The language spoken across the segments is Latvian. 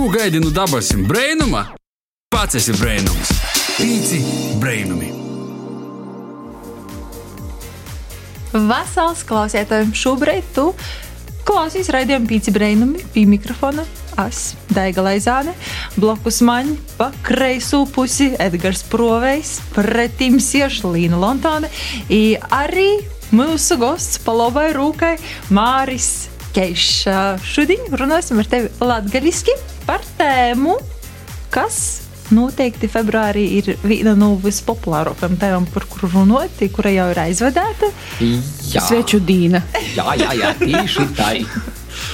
Ko gaidi no dabasim brainuma? Pats esi brainums. Pīci brainumi. Vasals klausētājiem šobrīd tu klausies raidījumu pīci brainumi pie mikrofona. Es, Daiga Laizāne, blokus man pa kreiso pusi Edgars Provejs, pretim sieša Līna Lontone, arī mūsu gosts pa labai rūkai Māris Keišs. Šodien runāsim ar tevi latgaliski par tēmu, kas noteikti februārī ir viena no vispopulārākajām tēmām, par kuru runāt, kura jau ir aizvedēta. Jā, Sveču dīna. jā, jā, jā tieši tā.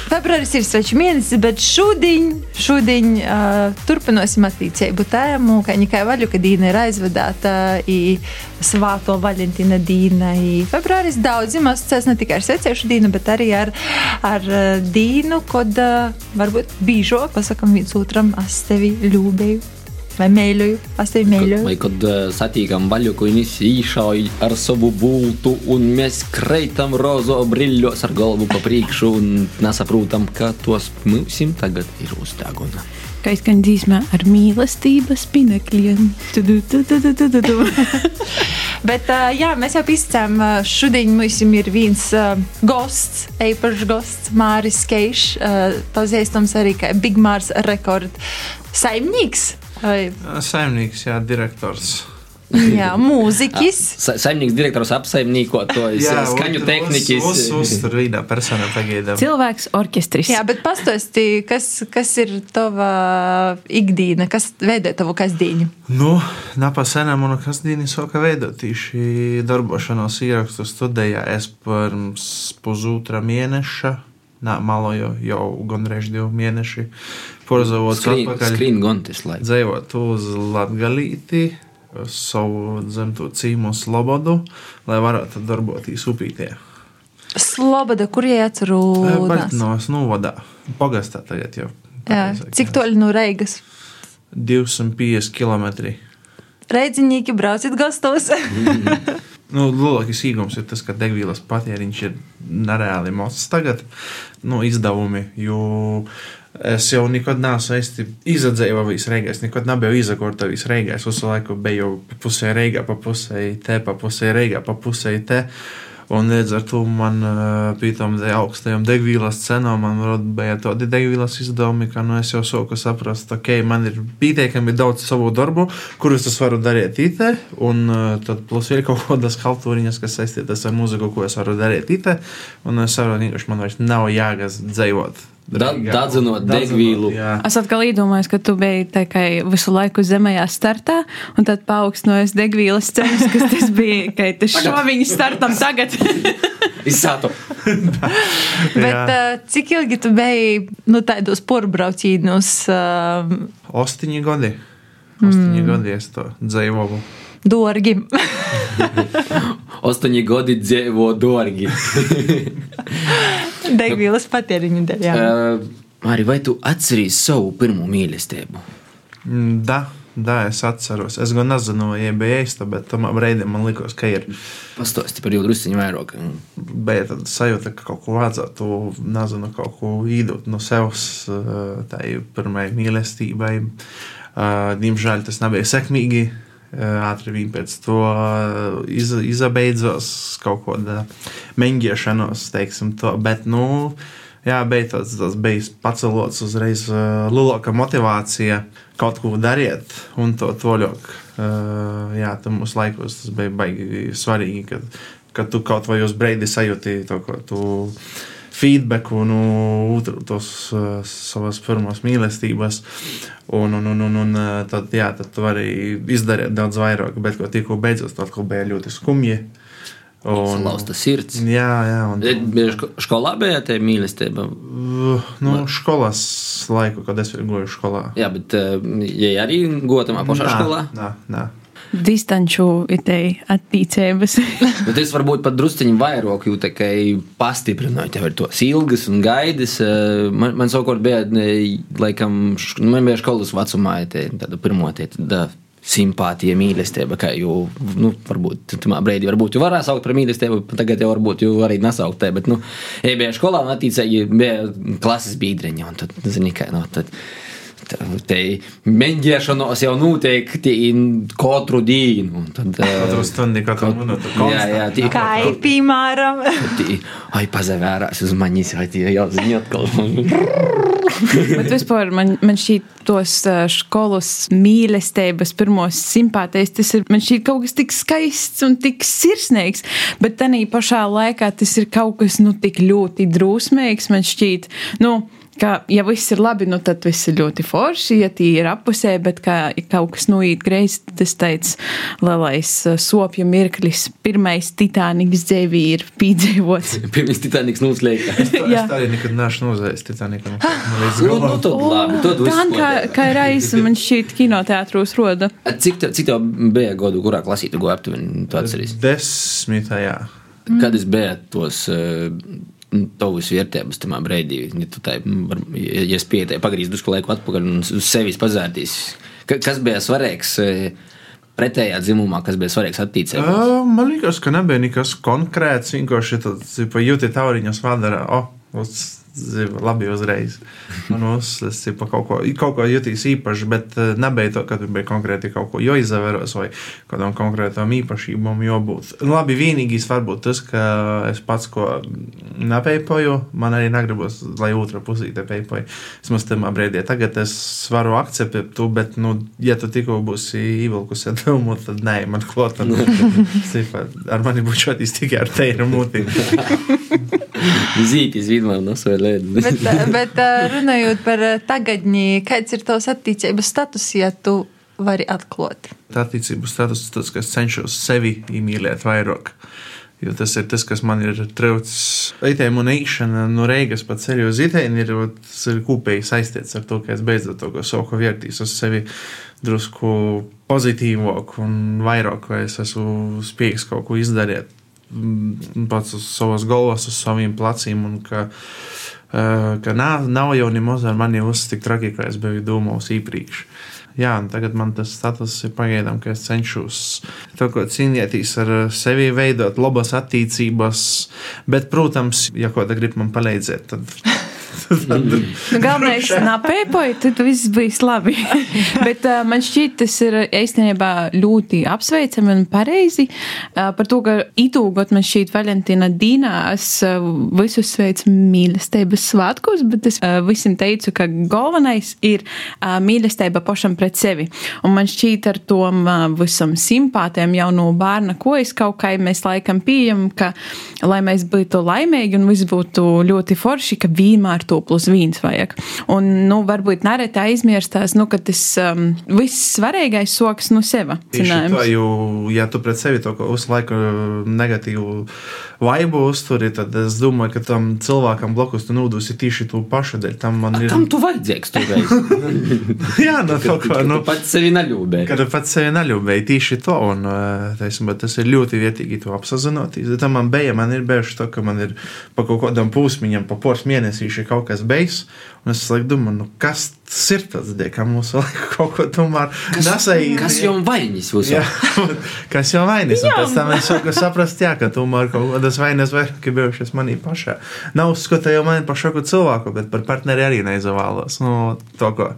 Februāris ir sveču mēnesis, bet šodien, šodien uh, turpināsim attīstību tēmu, ka Nikai Vaļuka dīna ir aizvedāta i Svāto Valentīna dīna. I februāris daudziem asociēs ne tikai ar svecēšu dīnu, bet arī ar, ar dīnu, kad uh, varbūt bīžo pasakam viens otram, es tevi ļūbēju. Vai es tevi mīļoju. Vai kad satīkam vaļuku, viņš īšauj ar savu būtu, un mēs kreitam rozo brīļos ar galvu pa priekšu, un nesaprotam, ka tos mūsim tagad ir uz deguna. Kā izskan dzīsmē ar mīlestības pinekļiem. Bet, uh, jā, mēs jau izcēlām, uh, šodien mums ir viens uh, gosts, īpašs gosts, Māris Keišs, pazīstams arī kā Big Mārs rekord saimnieks. Vai, Saimnieks, jā, direktors. jā, mūziķis. Sa saimnieks direktors apsaimniekotojs, skaņu tehniķis. Uz, uz, uz tur vīdā persona pagaidām. Cilvēks orķestris. Jā, bet pastāsti, kas, kas ir tava ikdiena, kas veido tavu kasdienu? Nu, napasēnē manu kasdienu sāka veidot tieši darbošanos ierakstu studijā. Es pirms pusotra mēneša, nā, malo jau, jau gandrīz divi mēneši, porzavots Skrīn, atpakaļ. skrīn gontis, lai. Dzējot uz Latgalīti, savu dzimto cīmu Slobodu, lai varētu darboties upītē. Sloboda, kur jie atcerās? Baltinos novadā, pagastā tagad jau. Cik toļi no Reigas? 250 km. Reidziņīgi brauciet gastos. Nu, lielākais īgums ir tas, ka degvielas patēriņš ir nereāli mazs tagad, nu, izdevumi. Jo es jau nekad neesmu īsti izdzēsis reigā. Es nekad nebiju izakortojis reigā. Es visu laiku biju pa pusē reigā, pa pusē te, pa pusē reigā, pa pusē te. Un līdz ar to man pītām dēļ augstajām degvielas cenām, man bija tādi degvielas izdevumi, ka nu, es jau sāku saprast, ka okay, man ir pietiekami daudz savu darbu, kurus es varu darīt itē, un uh, tad plus ir kaut kādas haltūriņas, kas saistītas ar muziku, ko es varu darīt itē, un es saprotu, ka man vairs nav jāgas dzējot. Da- dadzinot degvīlu. Jā. Es atkal iedomājos, ka tu biji tikai visu laiku zemējā startā, un tad paaugstinājies degvielas cenas, kas tas bija, ka tas šoviņš startam tagad. Izsātu. Bet uh, cik ilgi tu biji nu, tādos porbraucīnos? Uh, Ostiņi gadi. Ostiņi mm. gadi es to dzējoju. Dorgi. Ostoņi gadi dzīvo dārgi. Degvielas patēriņa dēļ. Uh, Arī vai tu atceries savu pirmo mīlestību? Mm, Da, da, es atceros. Es gan nezinu, vai bija īsta, bet tam brīdim man likās, ka ir. Pastāsti par jau drusciņu vairāk. Bet tad sajūta, ka kaut ko vajadzētu, nezinu, kaut ko īdot no sevis, eh, tai pirmai mīlestībai. Eh, Diemžēl tas nebija sekmīgi. Eh, Ātri vien pēc to eh, iz, izabeidzos kaut kāda mēģināšanos, teiksim, to. Bet, nu, jā, tāds, tas bija pacelots uzreiz uh, lielāka motivācija kaut ko darīt un to toļok. Jā, tam mūsu laikos tas bija baigi svarīgi, kad, kad tu kaut vai uz breidi sajūti to, ko tu feedbacku no otru, tos uh, savas pirmās mīlestības. Un, un, un, un, un uh, tad, jā, tad tu vari izdarīt daudz vairāk, bet ko tikko beidzot, tad bija ļoti skumji. Un, Lausta sirds. jā, jā, un, Bija skolā bija tā mīlestība. Nu, skolas laiku, kad es gāju skolā. Jā, bet uh, ja arī gotamā pašā skolā. Nā, nā. Distanču ideja attīcības. Bet es varbūt pat drusciņi vairāk, jo tikai pastiprināju tev ar tos ilgas un gaidas. Eh, Man, man savukārt bija, laikam, nu, man bija skolas vecumā, te, tāda pirmo tie, tāda simpātija, mīlestība, kā jau, nu, varbūt tamā brīdī, varbūt jau varētu saukt par mīlestību, tagad jau varbūt jau arī nesaukt te, bet, nu, ja bija skolā un attīcēji bija klases biedriņa, un tad, zini, kā, nu, tad Te mēģināšanos jau notiek tie katru dienu. un Tad, Katru eh, stundu, katru minūti. Jā, jā, tie, Kā ir piemēram? tie, ai, pazavērās uz manis, vai tie jau zina atkal. Bet vispār man, man šķiet tos skolas mīlestības pirmos simpātijas, tas ir man šķiet kaut kas tik skaists un tik sirsnīgs, bet tanī pašā laikā tas ir kaut kas, nu, tik ļoti drūsmīgs, man šķiet, nu, ka, ja viss ir labi, nu, tad viss ir ļoti forši, ja tie ir apusē, bet kā ja kaut kas noīt greizi, tad es teicu, lielais ā, sopju mirklis, pirmais Titaniks dzēvī ir pīdzīvots. Pirms Titaniks noslēgta. Es Jā. tā arī nekad neesmu nozējis Titaniku. Man līdz Nu, nu, tad labi, tad viss Tā kā, kā reiz man šķiet kinoteātros roda. Cik tev, cik tev bija gadu, kurā klasī tu goji aptuveni? Tu atceries? Desmitajā. Kad es biju tos uh, tavus vērtības tamā brīdī, ja tu var- ja pietēju pagrīzt drusku laiku atpakaļ un uz sevis pazērtīs, ka, kas bija svarīgs eh, pretējā dzimumā, kas bija svarīgs? Uh, man liekas, ka nebija nekas konkrēts. Vienkārši tāds jūti tauriņas vadara. O, uz, zipa, labi uzreiz. Man uz, es zipa, kaut, ko, kaut ko jutīs īpaši, bet uh, nebija to, ka tur bija konkrēti kaut ko jāizvēros vai kādam konkrētam īpašībam jābūt. Nu, Labi, vienīgais varbūt tas, ka es pats ko nepeipoju, man arī negribas, lai otra pusē te peipoju. Es mums tajā brīdī tagad es varu akceptēt to, bet, nu, ja tu tikko būsi ievilkusi domu, tad nē, man klota. Nu, ar mani būtu šodien tikai ar teiru muti. Zītis vidmā nosvēlēt. bet, bet ā, runājot par ā, tagadni, kāds ir tavs attīstības status, ja tu vari atklāt? Tā attiecību status tas, ka es cenšos sevi iemīlēt vairāk. Jo tas ir tas, kas man ir traucis. Itēm un īšana no Reigas pa ceļu uz Itēnu ir, ot, tas ir kopēji saistīts ar to, ka es beidzot to, soku vērtīs uz sevi drusku pozitīvāk un vairāk, vai es esmu spējīgs kaut ko izdarīt pats uz savas galvas, uz saviem pleciem ka ka nav, nav jau nemaz ar mani uzsākt tik traki, kā es biju domājis iepriekš. Jā, tagad man tas status ir pagaidām, ka es cenšos to, cīnīties ar uh, sevi, veidot labas attīstības, bet, protams, ja te grib man palīdzēt, tad. Nu, galvenais napēpoji, tad viss bija labi. Bet uh, man šķiet, tas ir īstenībā ļoti apsveicami un pareizi. Uh, par to, ka itūgot man šķiet Valentīna Dīnā, es uh, visus sveicu mīlestības svētkos, bet es uh, visiem teicu, ka galvenais ir uh, mīlestība pašam pret sevi. Un man šķiet ar tom uh, visam simpātiem jau no bērna, ko es kaut kā mēs laikam pieejam, ka lai mēs būtu laimīgi un viss būtu ļoti forši, ka vienmēr to plus viens vajag. Un, nu, varbūt nereti aizmirstās, nu, ka tas um, viss svarīgais soks no zinājums. tā, jo, ja tu pret sevi to visu laiku negatīvu vaibu uzturi, tad es domāju, ka tam cilvēkam blakus tu nūdusi tieši to pašu dēļ. Tam man ir. Kam tu vajadzīgs tur reiz? Jā, no to, ko, nu, pats sevi neļūbē. Kad pats sevi neļūbēja tieši to, un eh, teiksim, bet tas ir ļoti vietīgi to apzināties. Tā man bija, man ir bijuši tā, ka man ir pa kaut kādam pūsmiņam, pa poras mēnesīši kaut kas beigas, un es laikam domāju, nu, kas tas ir tas, ka mums vajag kaut ko tomēr nesaiet. Kas jau vainis uz Jā, kas jau vainas? Un pēc tam es sāku saprast, jā, ka tomēr kaut kādas vainas vairāk ir bijušas manī pašā. Nav uzskata jau mani par šoku cilvēku, bet par partneri arī neizvēlos. Nu, to, ko.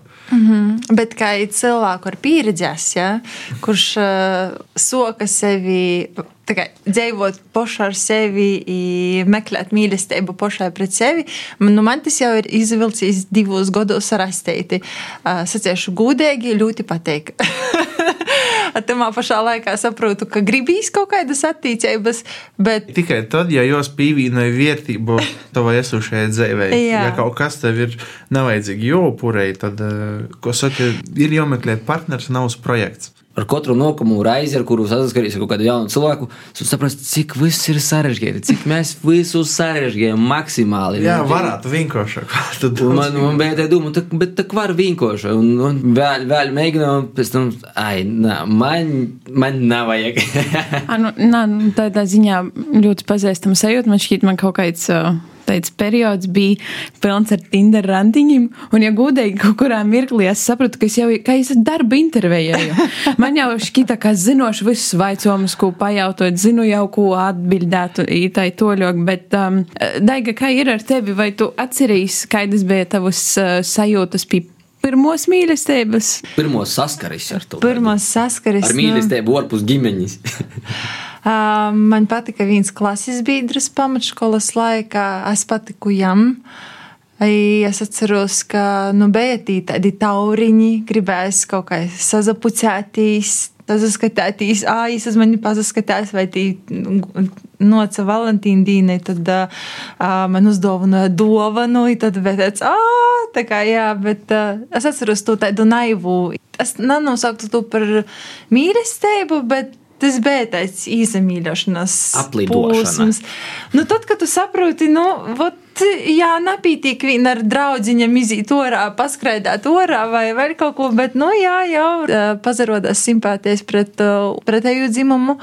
Bet kā ir cilvēku ar pieredzes, ja, kurš uh, soka sevi, kā dzīvot pašā ar sevi, meklēt mīlestību pašai pret sevi, nu, man tas jau ir izvilcis divos gados rasteiti. Uh, saciešu gudīgi, ļoti patīk. Tamā pašā laikā saprotu, ka gribīs kaut kādas attīstības, bet Tikai tad, ja jūs pievienojat vērtību tavai esošajai dzīvei, ja kaut kas tev ir nevajadzīgi jopurei, tad, eh, ko saka, ir jāmeklē partners, nav projekts. Ar katru nākamo reizi, ar kuru saskaries ar kaut kādu jaunu cilvēku, saproti, cik viss ir sarežģīti, cik mēs visu sarežģījām maksimāli. Jā, Nu, varētu vienkāršāk. Un Man, man bija tā doma, tā, bet tā var vienkārši. Un, un vēl, vēl mēģinām, pēc tam, ai, nā, man, man nav vajag. Ah, nu, nā, tādā ziņā ļoti pazīstama sajūta. Man šķiet, man kaut kāds. Uh, Tāds periods bija pilns ar Tinder randiņiem, un, ja gudīgi kaut kurā mirklī es sapratu, ka es jau ka es darba intervēju. Man jau šķita, ka zinošu visus vaicojumus, ko pajautot, zinu jau, ko atbildēt, ītai toļok, bet, um, Daiga, kā ir ar tevi, vai tu atceries, kādas bija tavas uh, sajūtas pie pirmos mīlestības? Pirmos saskaris ar to. Pirmos saskaris. Ar mīlestību ārpus ģimenes. Man patika viens klases biedrs pamatškolas laikā. Es patiku jam. Es atceros, ka nu, bija tādi tauriņi, gribēs kaut kā sazapucētīs, pazaskatētīs, ājas uz mani pazaskatās, vai tī noca Valentīna dīnai, tad uh, man uzdāvināja dovanu, i tad tāds, ā, tā kā jā, bet uh, es atceros to tādu naivu. Es nenosauktu to par mīlestību, bet tas bija tāds Aplidošana. posms. Nu, tad, kad tu saproti, nu, vot, jā, nepītīk vien ar draudziņam izīt orā, paskraidāt orā vai vēl kaut ko, bet, nu, jā, jau pazarodās simpātijas pret pretēju dzimumu.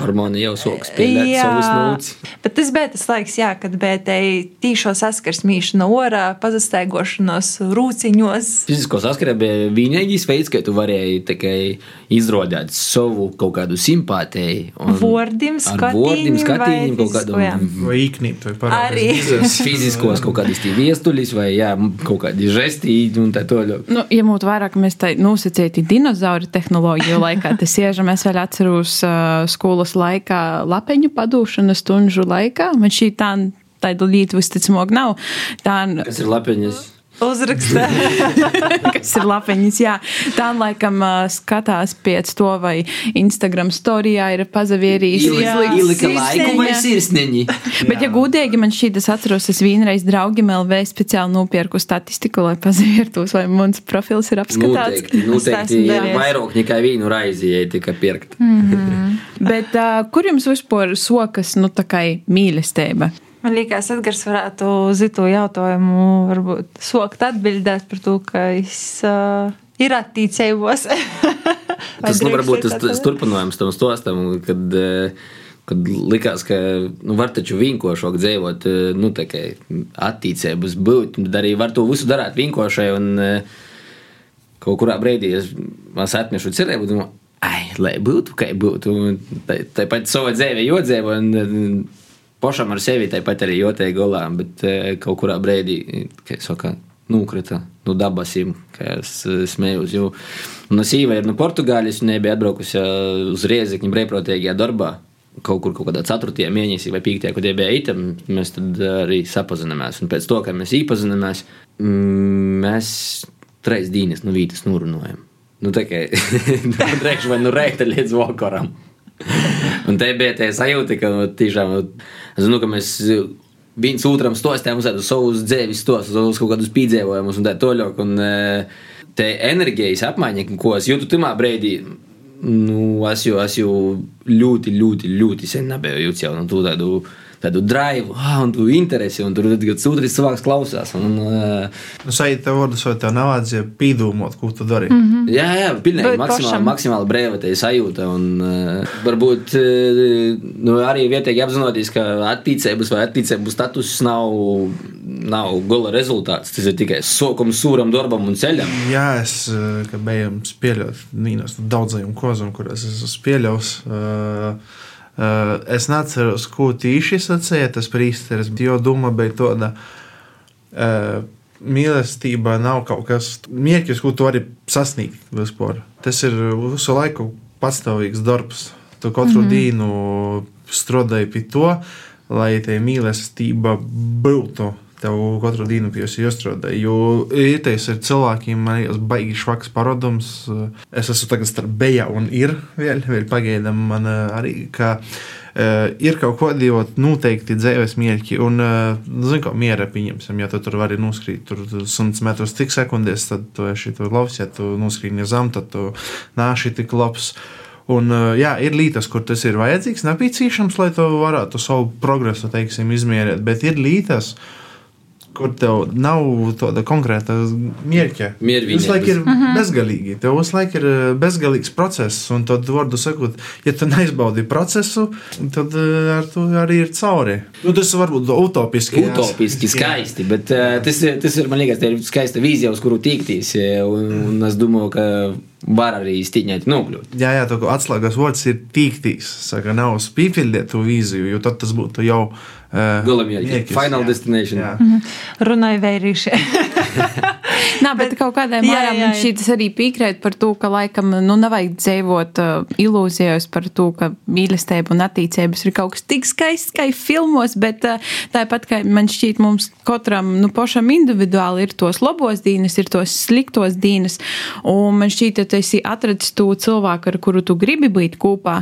Hormoni jau sāk spēlēt savus nūts. bet tas bija tas laiks, jā, kad bija te tīšo saskars mīšana orā, pazastaigošanos rūciņos. Fizisko saskaru bija vienīgais veids, kā tu varēji tikai izrādīt savu kaut kādu simpātiju. un Vordim, skatīņiem vai skatīņiem, kaut kādu fiziskajām. Vai īknīt, vai Arī. fiziskos, kaut kādas viestuļus vai jā, kaut kādi žesti un tā tālāk. Nu, ja mūtu vairāk mēs tā nosacīti dinozauru tehnoloģiju laikā, tas iežam es vēl atceros uh, skolas laikā lapeņu padūšanu stunžu laikā. Man šī tā, tāda līta visticamāk nav. Tā, Kas ir lapiņas? Uzrakstā. kas ir lapeņas, jā. Tā laikam uh, skatās pēc to, vai Instagram storijā ir pazavierījis. Ielika laiku vai sirsniņi? Bet, ja gudīgi man šī tas atceros, es vienreiz draugiem LV speciāli nopirku statistiku, lai pazaviertos, vai mans profils ir apskatāts. Noteikti, noteikti vairāk nekā vienu raizi, ja tika pirkt. Bet uh, kur jums vispār sokas, nu, tā kā mīlestība? Man liekas, Edgars varētu uz to jautājumu varbūt sokt atbildēt par to, ka es uh, ir attīcējos. Tas nu, varbūt tas, tas turpinājums tam stostam, kad, eh, kad likās, ka nu, var taču vienkāršāk dzīvot, eh, nu, tā kā attīcības būt, tad arī var to visu darīt vienkāršai. Un eh, kaut kurā brīdī es, es atnešu cerību, domāju, ai, lai būtu, kā būtu. Tā- Tāpat savā dzīvē jodzīvo. Pašam ar sevi tāpat arī jūtīja galā, bet eh, kaut kurā brīdī, kā saka, nukrita no dabasim, kā es eh, smējos. Jo mana sīva ir no Portugāles, un viņa bija atbraukusi eh, uz Riezekņa brīvprātīgajā darbā. Kaut kur kaut kādā 4. mēnesī vai 5. kad bija itam, mēs tad arī sapazināmies. Un pēc to, kad mēs iepazināmies, mm, mēs trīs dienas no vītas nurunājam. Nu, tā kā drēkš vai nu reikta līdz vakaram. Un te bija tā sajūta, ka nu, tiešām, nu, zinu, ka mēs viens otram stostām uz savus dzīves stostus, uz kaut kādus piedzīvojumus un tā tālāk. Un eh, te enerģijas apmaiņa, ko es jūtu tajā brīdī, nu, es jau, es jau ļoti, ļoti, ļoti sen nebiju jūtis jau no nu, tādu. Tādu drive, ah, un tu interesi, un tur ir sūdzības cilvēks klausās. Un, uh, Nu, sajūt tev vārdus, vai tev nav vajadzēja pīdūmot, ko tu dari. Mm. Jā, jā, pilnīgi maksimāli, maksimāli brīva tā sajūta. Un, uh, varbūt uh, nu, arī vietīgi apzinoties, ka attīstības vai attīstības status nav, nav gala rezultāts. Tas ir tikai sokam, sūram, darbam un ceļam. Jā, es ka bijām spēļot no daudzajiem koziem, kurus es esmu. Uh, uh, es neatceros, ko tīši sacīja tas priesteris, jo doma bija tāda. Uh, Mīlestība nav kaut kas mērķis, ko tu vari sasniegt vispār. Tas ir visu laiku pastāvīgs darbs. Tu katru mm -hmm. dienu strādāji pie to, lai tā mīlestība būtu tev katru dienu pie jāstrādā. Jo ītais ir cilvēkiem, man ir baigi švaks parodums. Es esmu tagad starp beja un ir vēl, vēl pagaidām man eh, arī, ka uh, ir kaut kādi ot, noteikti dzīves mērķi. Un, uh, zinu, kā miera pieņemsim, ja tu tur vari noskrīt tur 100 metrus tik sekundēs, tad tu esi tur labs, ja tu noskrīni zem, tad tu nāši tik labs. Un, jā, ir lietas, kur tas ir vajadzīgs, nepieciešams, lai tu varētu savu progresu teiksim, izmērīt, bet ir lietas, kur tev nav tāda konkrēta mērķa. Visu laiku ir bezgalīgi. Tev visu laiku ir uh, bezgalīgs process, un tad, vārdu sakot, ja tu neizbaudi procesu, tad uh, ar to arī ir cauri. Nu, tas varbūt utopiski. jā. Utopiski, skaisti, bet uh, tas, ir- tas ir, man liekas, tā ir skaista vīzija, uz kuru tīkties. Un, un es domāju, ka var arī stīņēt nokļūt. Jā, jā, tā kā atslēgas vārds ir tīktīs. Saka, nav spīpildīt to vīziju, jo tad tas būtu jau uh, Galamērķis, final jā. destination. Jā. Runāja vērīšie. Nā, bet, bet kaut kādā mērā man šī arī piekrīt par to, ka laikam nu, nevajag dzīvot uh, ilūzijos par to, ka mīlestība un attīstības ir kaut kas tik skaists, kā filmos, bet uh, tāpat kā man šķiet, mums katram nu, pašam individuāli ir tos labos dīnes, ir tos sliktos dīnes, un man šķiet, ka tu esi atradis to cilvēku, ar kuru tu gribi būt kopā,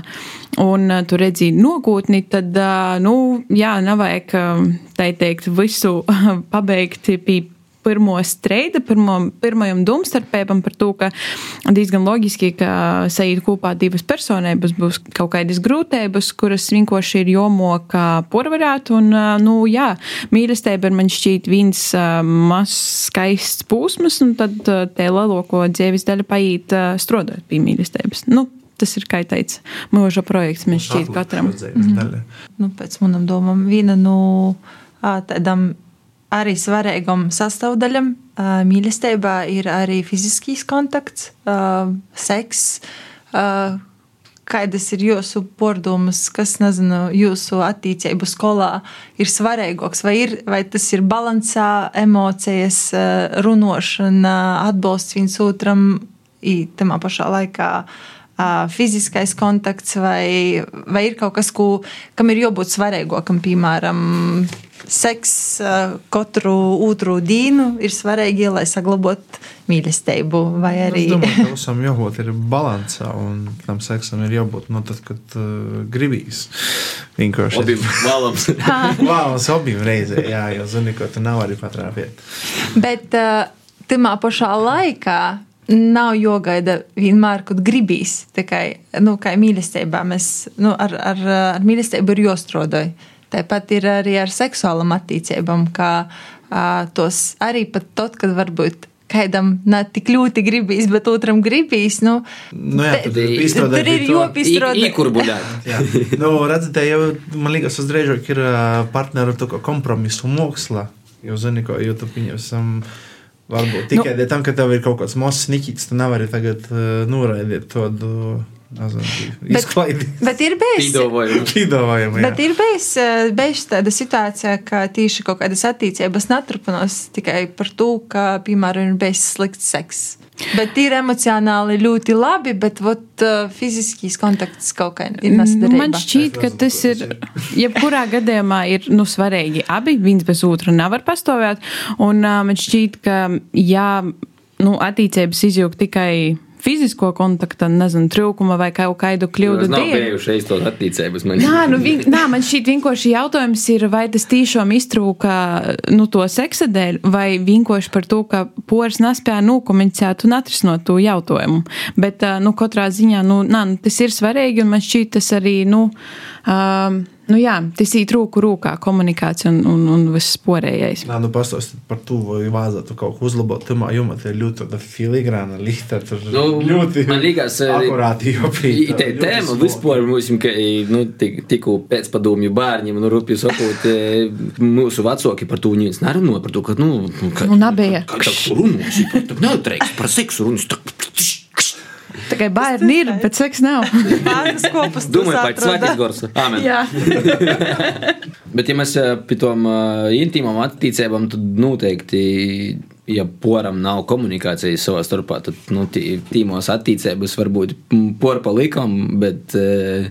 un uh, tu redzi nogūtni, tad, uh, nu, jā, nevajag, uh, tā teikt, visu pabeigt pie pirmo streida, pirmo, pirmajam domstarpībam par to, ka diezgan loģiski, ka sajūt kopā divas personības būs kaut kādas grūtības, kuras vienkārši ir jomoka porvarēt. Un, nu, jā, mīlestība ir man šķiet viens mazs skaists pūsmas, un tad te lielāko dzīves daļu paiet strādājot pie mīlestības. Nu, Tas ir kā teicis, mūža projekts. Man šķiet, katram. Mm. nu, pēc manam domām, viena no ā, tādām arī svarīgam sastāvdaļam mīlestībā ir arī fiziskais kontakts, seks. Kādas ir jūsu pārdomas, kas, nezinu, jūsu attīstību skolā ir svarīgāks? Vai, ir, vai tas ir balansā, emocijas, ā, runošana, atbalsts viens otram, īstenībā pašā laikā? ā, fiziskais kontakts, vai, vai ir kaut kas, ko, kam ir jābūt svarīgākam, piemēram, seks katru otru dienu ir svarīgi, lai saglabātu mīlestību, vai arī Es domāju, ka visam jābūt ir balansā, un tam seksam ir jābūt no tad, kad uh, gribīs. Vienkārši. Abi vēlams. Vālas abiem reizē, jā, jo zini, ko tu nav arī patrāpiet. Bet uh, tajā pašā laikā nav jogaida vienmēr, kad gribīs. Tikai nu, kā mīlestībā mēs nu, ar, ar, ar mīlestību ir jostrodoja. Tāpat ir arī ar seksuālam attīstībām, kā uh, tos arī pat tad, kad varbūt kādam ne tik ļoti gribīs, bet otram gribīs. Nu, Nu, jā, Te- tad izstrādāt tur ir to- jopistrādā. Īkurbudēt. Jā, nu, redziet, jau man liekas, drīzāk ir partneru kompromisu māksla. Jo, zini, ko, jo tu pieņemsim, varbūt tikai nu, dēļ tam, ka tev ir kaut kāds mazs niķis, tu nevari tagad uh, noraidīt to izklaidi. bet Bet ir bijis, eh, bijis tāda situācija, ka tieši kaut kādas attīstības neturpinās tikai par to, ka, piemēram, ir bijis slikts seks. Bet ir emocionāli ļoti labi, bet vot, uh, fiziskīs kontakts kaut kā ir nesadarība. man šķiet, ka tas ir jebkurā gadījumā ir nu, svarīgi. Abi viens bez otra nevar pastāvēt. Un uh, man šķiet, ka jā, nu, attīstības izjūg tikai fizisko kontaktu, nezinu, trūkuma vai kaut kādu kļūdu Tas nav dēļ. bijuši īstos attīstības. Man. Nā, nu, vien, nā, man šķiet, vienkārši jautājums ir, vai tas tiešām iztrūka nu, to seksa dēļ, vai vienkārši par to, ka poras nespēja nokomunicēt un atrisināt to jautājumu. Bet, nu, katrā ziņā, nu, nā, nu, tas ir svarīgi, un man šķiet, tas arī, nu, um, nu jā, tas ir rūku rūkā komunikācija un, un, un viss porējais. Nā, nu pastāstiet par to, vai vajadzētu kaut ko uzlabot. Tamā jomā te ir ļoti tāda filigrāna lieta. Tur Nu, ļoti man liekas, akurāti jopīgi. Tā tēma vispār mums, ka nu, tik, tikko pēcpadomju bārņiem, nu, rupi sakot, e, mūsu vecāki par to viņus nerunāja, par to, ka, nu, nu, ka, Nu, nabēja. Kā tā runās, neutreiks par seksu runas, tā, Tikai bērni ir, bet seks nav. Tu Domāju, pēc atrodi. svētīs gors. Āmen. jā. Bet, ja mēs eh, pie tām eh, intīmām attīstībām, tad noteikti, ja poram nav komunikācijas savā starpā, tad nu, tī- tīmos attīstības var būt por pa likam, bet eh,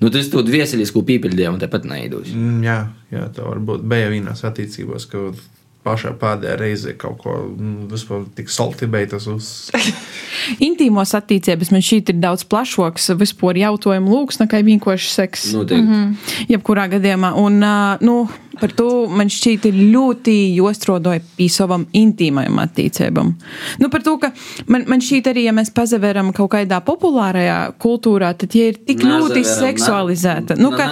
nu, tas to dvieseļisku pīpeļdievu tāpat neidūs. Mm, jā, jā, tā varbūt bija vienās attiecībās, ka pašā pēdējā reizē kaut ko mm, vispār tik salti beigas uz. Intīmos attīstības man šķiet ir daudz plašāks vispār jautājumu lūks nekā vienkārši seks. Noteikti. Mm -hmm. Jebkurā gadījumā. Un, nu, par to man šķiet ļoti jostrodoja pie savam intīmajam attīstībam. Nu, par to, ka man, man šķiet arī, ja mēs pazaveram kaut kādā populārajā kultūrā, tad tie ir tik ļoti seksualizēta. Nu, ka.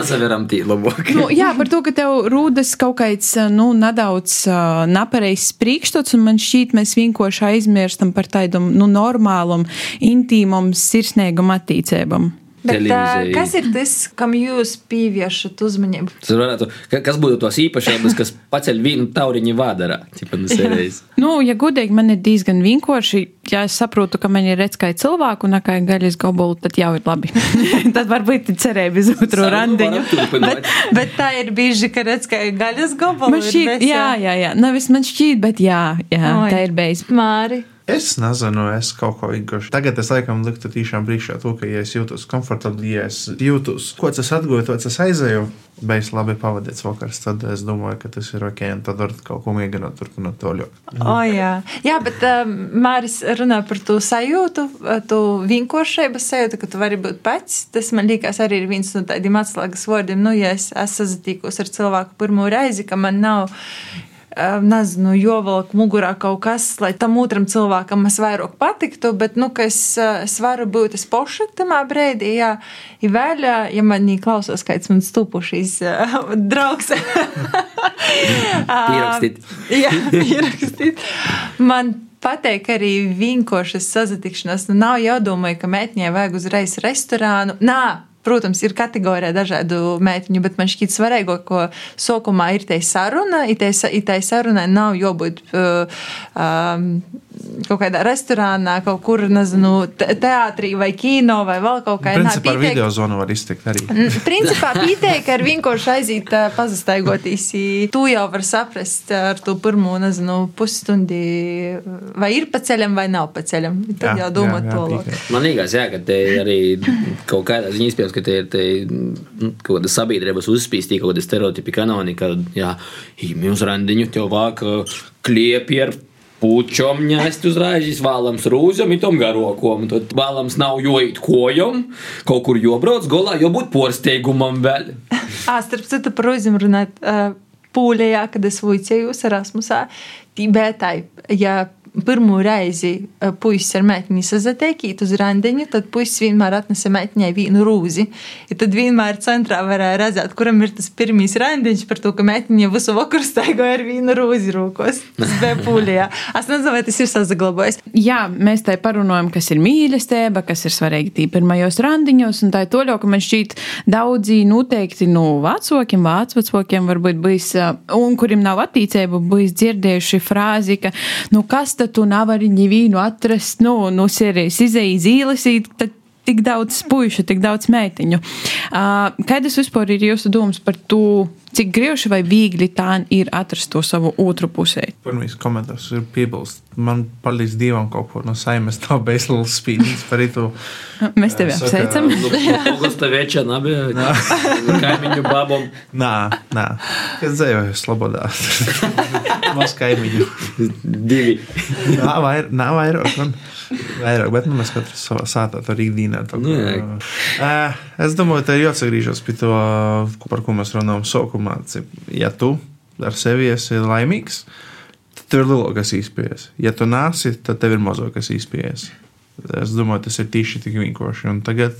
Nu, jā, par to, ka tev rūdas kaut kāds nu, nedaudz uh, nepareizs priekšstats, un man šķiet, mēs vienkārši aizmirstam par tādu nu, normālu, intīmu, sirsnīgu attīstību. Bet, ā, televīzija. kas ir tas, kam jūs pievēršat uzmanību? Tas varētu, ka- kas būtu tos īpašības, kas paceļ vienu tauriņu vādarā? Tipa, nu. Nu, ja godīgi, man ir diezgan vienkārši. Ja es saprotu, ka man ir redz kā cilvēku un kā gaļas gobulu, tad jau ir labi. tad varbūt ir cerība uz otru randiņu. Bet, bet tā ir bieži, ka redz, ka gaļas gobala Man šķiet, jā, jā, jā. Nevis man šķiet, bet jā, jā Oi. tā ir beigas. Māri. Es nezinu, es kaut ko vienkārši. Tagad es laikam liktu tiešām brīšā to, ka, ja es jūtos komfortabli, ja es jūtos, ko es atguvu, to es aizēju, beigas labi pavadīts vakars, tad es domāju, ka tas ir ok, un tad var kaut ko mēģināt turpināt to ļoti. O, jā. jā, bet um, Māris runā par to sajūtu, uh, to vienkāršības sajūtu, ka tu vari būt pats. Tas man liekas arī ir viens no tādiem atslēgas vārdiem. Nu, ja es esmu sazatīkos ar cilvēku pirmo reizi, ka man nav. Nezinu, jovelk mugurā kaut kas, lai tam otram cilvēkam es vairāk patiktu, bet, nu, ka es, es varu būt es poša tamā brīdī, jā, ir vēl, ja man nī klausos kāds man stupušīs uh, draugs. Pierakstīt. Jā, pierakstīt. Man patīk arī vienkāršas sazatikšanās. Nu, nav jādomā, ka meitņai vajag uzreiz restorānu. Nā, Protams, ir kategorija dažādu meitiņu, bet man šķiet svarīgāk, ko sākumā ir te saruna. Itai sarunai nav jābūt uh, um, kaut kādā restorānā, kaut kur, nezinu, te- teātrī vai kino vai vēl kaut kādā Principā ar video zonu var iztikt arī. Principā ka ar vienkārši aiziet pazastaigoties. Tu jau vari saprast ar to pirmo, nezinu, pusstundi, vai ir pa ceļam vai nav pa ceļam. Tad jau domāt to piekrītu. Man liekas, jā, ka te arī kaut kādā ziņā izpildās, ka te ir te, nu, kaut kāda sabiedrības uzspīstī, kaut kāda stereotipi kanoni, ka, jā, uz randiņu tev vāk kliepi ar pučom ņēst uzreiz, vēlams rūzam, itom garokom, tad vēlams nav joīt kojam, kaut kur jobrauc golā, jo būt porsteigumam vēl. Ā, starp citu, par uzņem runāt. ā, Pūlijā, kad es vicējos Erasmusā, Tibētai, ja pirmo reizi ā, puisis ar meiteni sazatiekīt uz randiņu, tad puisis vienmēr atnesa meitiņai vienu rūzi. Ja tad vienmēr centrā varēja redzēt, kuram ir tas pirmīs randiņš par to, ka meitiņa visu vakaru staigoja ar vienu rūzi rūkos. Tas bija Pūlijā. Es nezinu, vai tas ir saglabājis. Jā, mēs tai parunājam, kas ir mīlestība, kas ir svarīgi tī pirmajos randiņos, un tā ir to, ka man šķiet daudzi noteikti no vecākiem, vecākiem varbūt bijis, ā, un kuriem nav attīcība, bijis dzirdējuši frāzi, ka, nu, kas tad tu nevari ņivīnu atrast, nu, no sērijas izēja zīlesīt, tad tik daudz puišu, tik daudz meitiņu. Uh, Kādas vispār ir jūsu domas par to, cik grieži vai viegli tā ir atrast to savu otru pusē? Pirmais komentārs ir piebilst. Man palīdz Dievam kaut ko no saimnes, tā bezlīdz spīdīs par itu. Mēs tevi Saka, apsveicam. Augusta veča, nabi, kaimiņu babom. Nā, nā. Es dzēju slobodā. Maz kaimiņu. Divi. Nā, vair, nā vairāk. Man. Vairāk, bet nu, mēs katrs savā sātā tur ikdienā. tā kā- Nu, jā. Ē, Es domāju, tā ir jāatgriežas pie to, ko- par ko mēs runājam sākumā. Cip, Ja tu ar sevi esi laimīgs, tad tev ir lielākas īspējas. Ja tu nāsi, tad tev ir mazākas īspējas. Es domāju, tas ir tieši tik vienkārši. Un tagad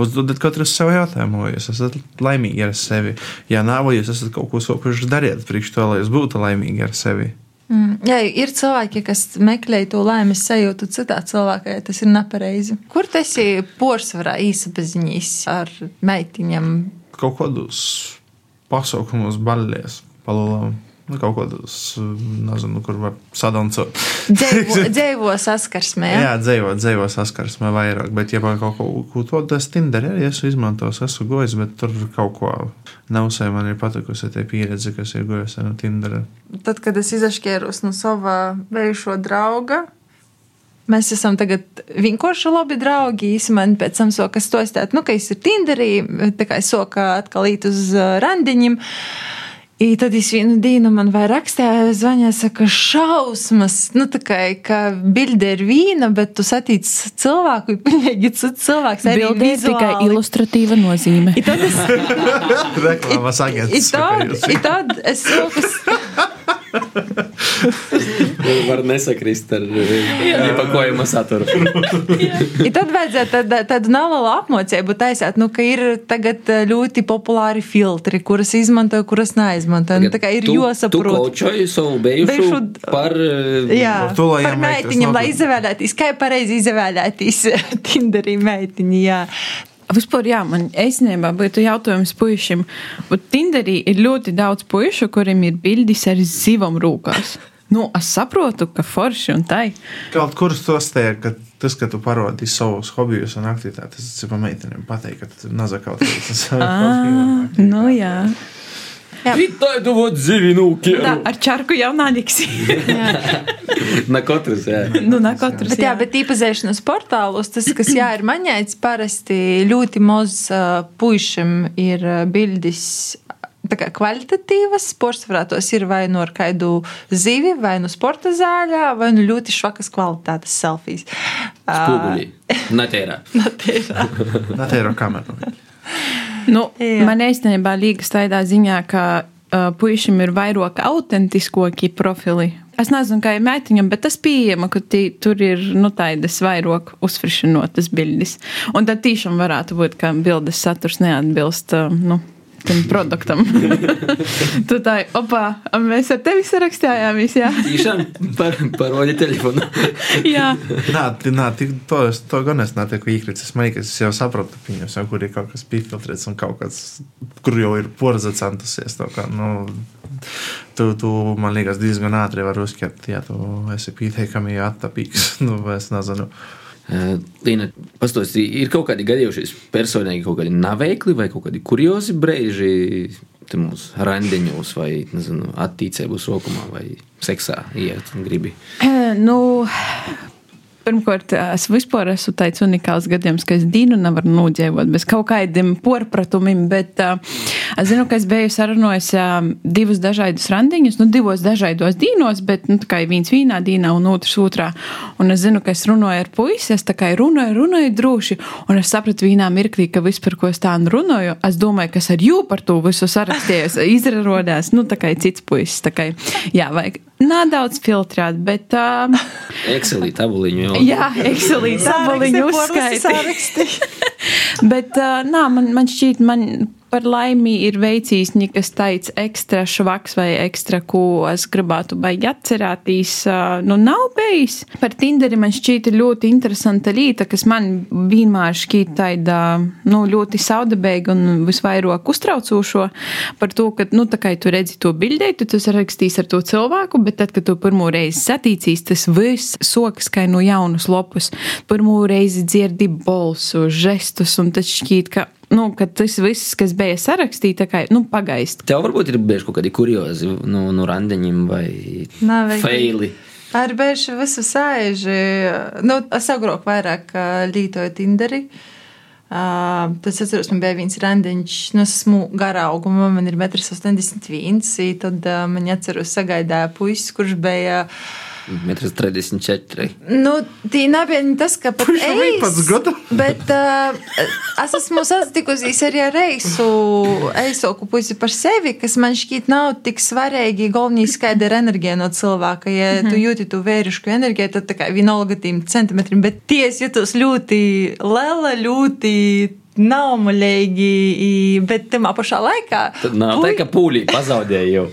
uzdodiet katru sev jautājumu, vai jūs esat laimīgi ar sevi. Ja nav, vai jūs esat kaut ko sākuši darīt priekš to, lai jūs būtu laimīgi ar sevi. Mm, jā, ir cilvēki, kas meklē to laimes sajūtu citā cilvēkā, ja tas ir nepareizi. Kur tas ir porcelāna īsapaziņīs ar meitiņām? Kaut kādos pasaukumos, baļļos, palolām. Nu, kaut kādos, nezinu, kur var sadancot. Dzīvo, dzīvo saskarsmē. Jā, Ja? dzīvo, dzīvo saskarsmē vairāk, bet, ja kaut ko, ko to tas Tinder, ja esmu izmantojis, esmu gojis, bet tur kaut ko neuzsēju, man ir patikusi tā pieredze, kas ir gojusi no Tindera. Tad, kad es izašķēros no sava bijušo drauga, mēs esam tagad vienkārši labi draugi. Īsumā pēc tam soka stostēt, nu, ka es ir Tinderī, tā kā es soka atkal īt uz randiņiem. I tad es vienu dienu man vai rakstīju, zvanīja, saka, šausmas, nu tā kā, ka bilde ir vīna, bet tu satīc cilvēku, ir pilnīgi cits cilvēks. arī Bilde ir tikai ilustratīva nozīme. I tad es, Reklāmas i agents. tad, i tad es soku Var nesakrist ar iepakojuma saturu. I tad vajadzētu tādu, tādu nelielu apmācību taisīt, nu, ka ir tagad eh, ļoti populāri filtri, kuras izmantoju, kuras neizmantoju. Nu, tā kā ir Tu- Tu jāsaprot. kočoji savu Bijušu- par... eh, Jā, Par par meitiņiem, lai notiek. izvēlēties, kā pareizi izvēlēties Tinderī meitiņu. Jā. Vispār, jā, man īstenībā būtu jautājums puišiem. Tinderī ir ļoti daudz puišu, kuriem ir bildes ar zivam rūkās. Nu, es saprotu, ka forši un tai. Kaut kur tas te, ka tas, ka tu parādīji savus hobijus un aktivitātes, tas ir pa meitenēm pateikt, ka tu nezā kaut kādas Ah, nu jā. Vitāji dovot zivinu Tā, kieru. ar čarku jau nāniksi. Na katrs, jā. nu, ne katrs. Bet, jā, bet īpazīšanas portālos tas, kas jā, ir maņēts, parasti ļoti maz uh, puišiem ir bildes. Tā kā kvalitatīvas sports varētos ir vai nu ar kādu zivi, vai nu sporta zāļā, vai nu ļoti švakas kvalitātes selfijas. Spoguļi. Natērā. Tā ir kamera. Nu, Jā. man īstenībā liekas tādā ziņā, ka uh, puišiem ir vairāk autentiskoki profili. Es nezinu, kā ir meitiņam, bet tas pieejama, ka tī, tur ir nu, tādas vairāk uzfrišinotas bildes. Un tad tiešām varētu būt, ka bildes saturs neatbilst. Uh, nu, Tam produktam. tu tā, opā, mēs ar tevi sarakstījāmies, jā. Tiešām par, parodi telefonu. jā. Nā, nā tik, to, to gan es netieku īkrits. Es domāju, ka es jau saprotu, viņus, jau, kur ir kaut kas pīfiltrēts un kaut kas, kur jau ir porza centusies. tā Kā, nu, tu, tu, man liekas, diezgan ātri var uzskatīt, ja tu esi pieteikami attapīgs. Nu, es nezinu. Uh, Līna, pastāsti, ir kaut kādi gadījušies personīgi, kaut kādi naveikli vai kaut kādi kuriozi brīži mūsu randiņos vai, nezinu, attīcēbu sokumā vai seksā un gribi. Nu, Pirmkārt, es vispār esmu tāds unikāls gadījums, ka es dīnu nevaru nodzīvot bez kaut kādiem porpratumiem, bet uh, es zinu, ka es biju sarunājis uh, divus dažādus randiņus, nu, divos dažādos dīnos, bet, nu, tā kā viens vienā dīnā un otrs otrā. Un es zinu, ka es runāju ar puisi, es tā kā runāju, runāju droši, un es sapratu vienā mirklī, ka viss, par ko es tā nu runāju, es domāju, ka es ar jū par to visu sarakstījos, izrarodās, nu, tā kā cits puisis, tā kā, jā, vajag nedaudz filtrēt, bet. Uh, Excelī tabuliņu jau. Jā, Excelī tabaliņu uzskaiti. Bet, uh, nā, man, man šķiet, man par laimi ir veicijis nekas tāds ekstra švaks vai ekstra, ko es gribētu baigi atcerēties. Nu, nav bijis. Par Tinderi man šķiet ļoti interesanta lieta, kas man vienmēr šķiet tāda, nu, ļoti saudabēga un visvairāk uztraucošo par to, ka, nu, tā kā tu redzi to bildē, tu tas rakstīs ar to cilvēku, bet tad, kad tu pirmo reizi satīcīs, tas viss sokas kā no jaunas lopus. Pirmo reizi dzirdi balsu, žestus, un tas šķiet, ka, nu, ka tas viss, kas bija sarakstīts, tā kā, nu, pagaist. Tev varbūt ir bijuši kaut kādi kuriozi no, no randiņiem vai Nav feili. Ar bērnu visu sēži. Nu, es agrāk vairāk lietoju Tinderi. Uh, tas atceros, man bija viens randiņš, nu, es esmu gara auguma, man ir 1,81 m. Tad uh, man atceros, sagaidāja puisis, kurš bija. Metrs 34. Nu, tī nebija tas, ka pat gadu? Bet uh, es esmu sastikusies arī ar reisu, eisoku pusi par sevi, kas man šķiet nav tik svarīgi. Galvenais, kāda ir enerģija no cilvēka. Ja mm -hmm. tu jūti to vērišku enerģiju, tad tā kā vienalga tiem centimetriem, bet ties jūtos ļoti lela, ļoti naumaļīgi, bet tamā pašā laikā. Tad nav tā, ka pūlī pazaudēja jau.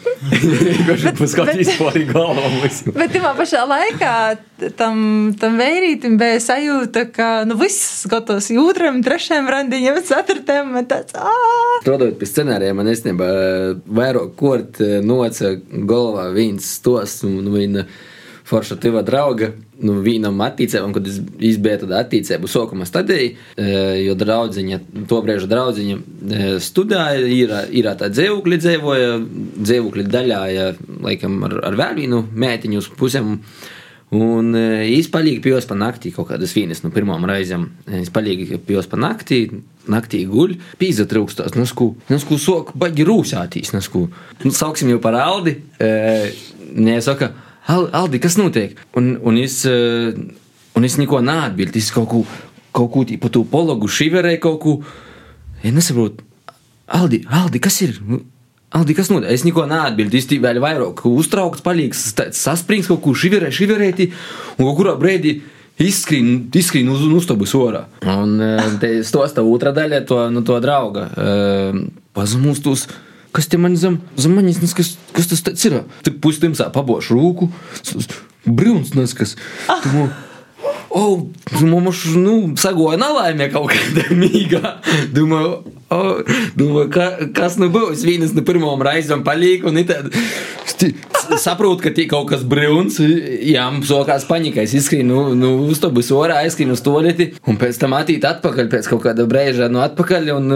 Kurš paskatīs pāri galvam visu. Bet tajā pašā laikā tam, tam vērītam bija sajūta, ka nu, viss gatavs otram, trešajam randiņam, ceturtajam. un Tāds! Strādājot pie scenārija, man īstenībā vairāk kort noca galvā viens stos un viņa forša tiva drauga. Nu, vienam attīcībam, kad es biju tādā attīcību sākuma stadijā, jo draudziņa, to brīža draudziņa e, studēja, ir, ir tā dzīvokļa dzīvoja, dzīvokļa daļā, ja, laikam, ar, ar vēl vienu mētiņu uz pusēm. Un viņš palika pie pa naktī kaut kādas vienas no pirmām reizēm. Viņš palika pie pa naktī, naktī guļ, pīza trūkstās, nasku, nasku sok, baigi rūsātīs, nasku. Nu, sauksim jau par Aldi. E, Nē, saka, Al, Aldi, kas notiek? Un, un es, e, un es neko neatbildu, es kaut ko, kaut ko pa to pologu šiverēju kaut ko. Ja nesaprotu, Aldi, Aldi, kas ir? Aldi, kas notiek? Es neko neatbildu. Es vēl vairāk uztraukts, palīgs, sasprings kaut ko šiverē, šiverēti, un kaut kurā brīdī izskrien, izskrien uz uztabas orā. Un eh, te stosta otrā daļa to, no to drauga. Uh, Pazemūs tos. Kas te man zem, zem manis, kas, kas tas tāds ir? Tik pustimsā pabošu rūku, brūns nes kas. Tu mo- o, mums, nu, sagoja nelaimē kaut kāda mīga. Domāju, o, domāju ka, kas nu būs? Vienas no pirmām reizēm palīk, un saprotu, ka tie kaut kas brūns, jā, sokās paņikā, es izskrīnu, nu, uz to būs orā, aizskrīnu uz toleti, un pēc tam attīt atpakaļ, pēc kaut kāda brēža, nu, atpakaļ, un,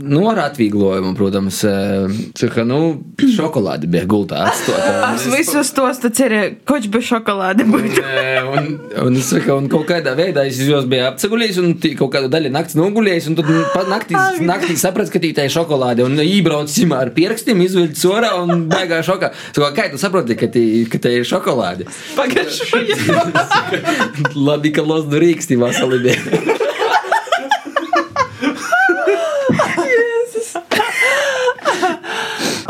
nu, ar atvieglojumu, protams, cika, nu, šokolādi bija gultā atstotā. Es visus tos te cerēju, koč bez šokolādi un, un, es saku, un kaut kādā veidā es jūs biju apceguļējis, un kaut kādu daļu nakts nogulējis, un tad pat naktī, sapratu, ka tī tā ir šokolāde, un ībrauc simā ar pierkstiem, izveļt sorā, un baigā šokā. Saku, kā tu saproti, ka tā ir šokolāde? Pagaidām. Labi, ka los du rīksti vasalibē.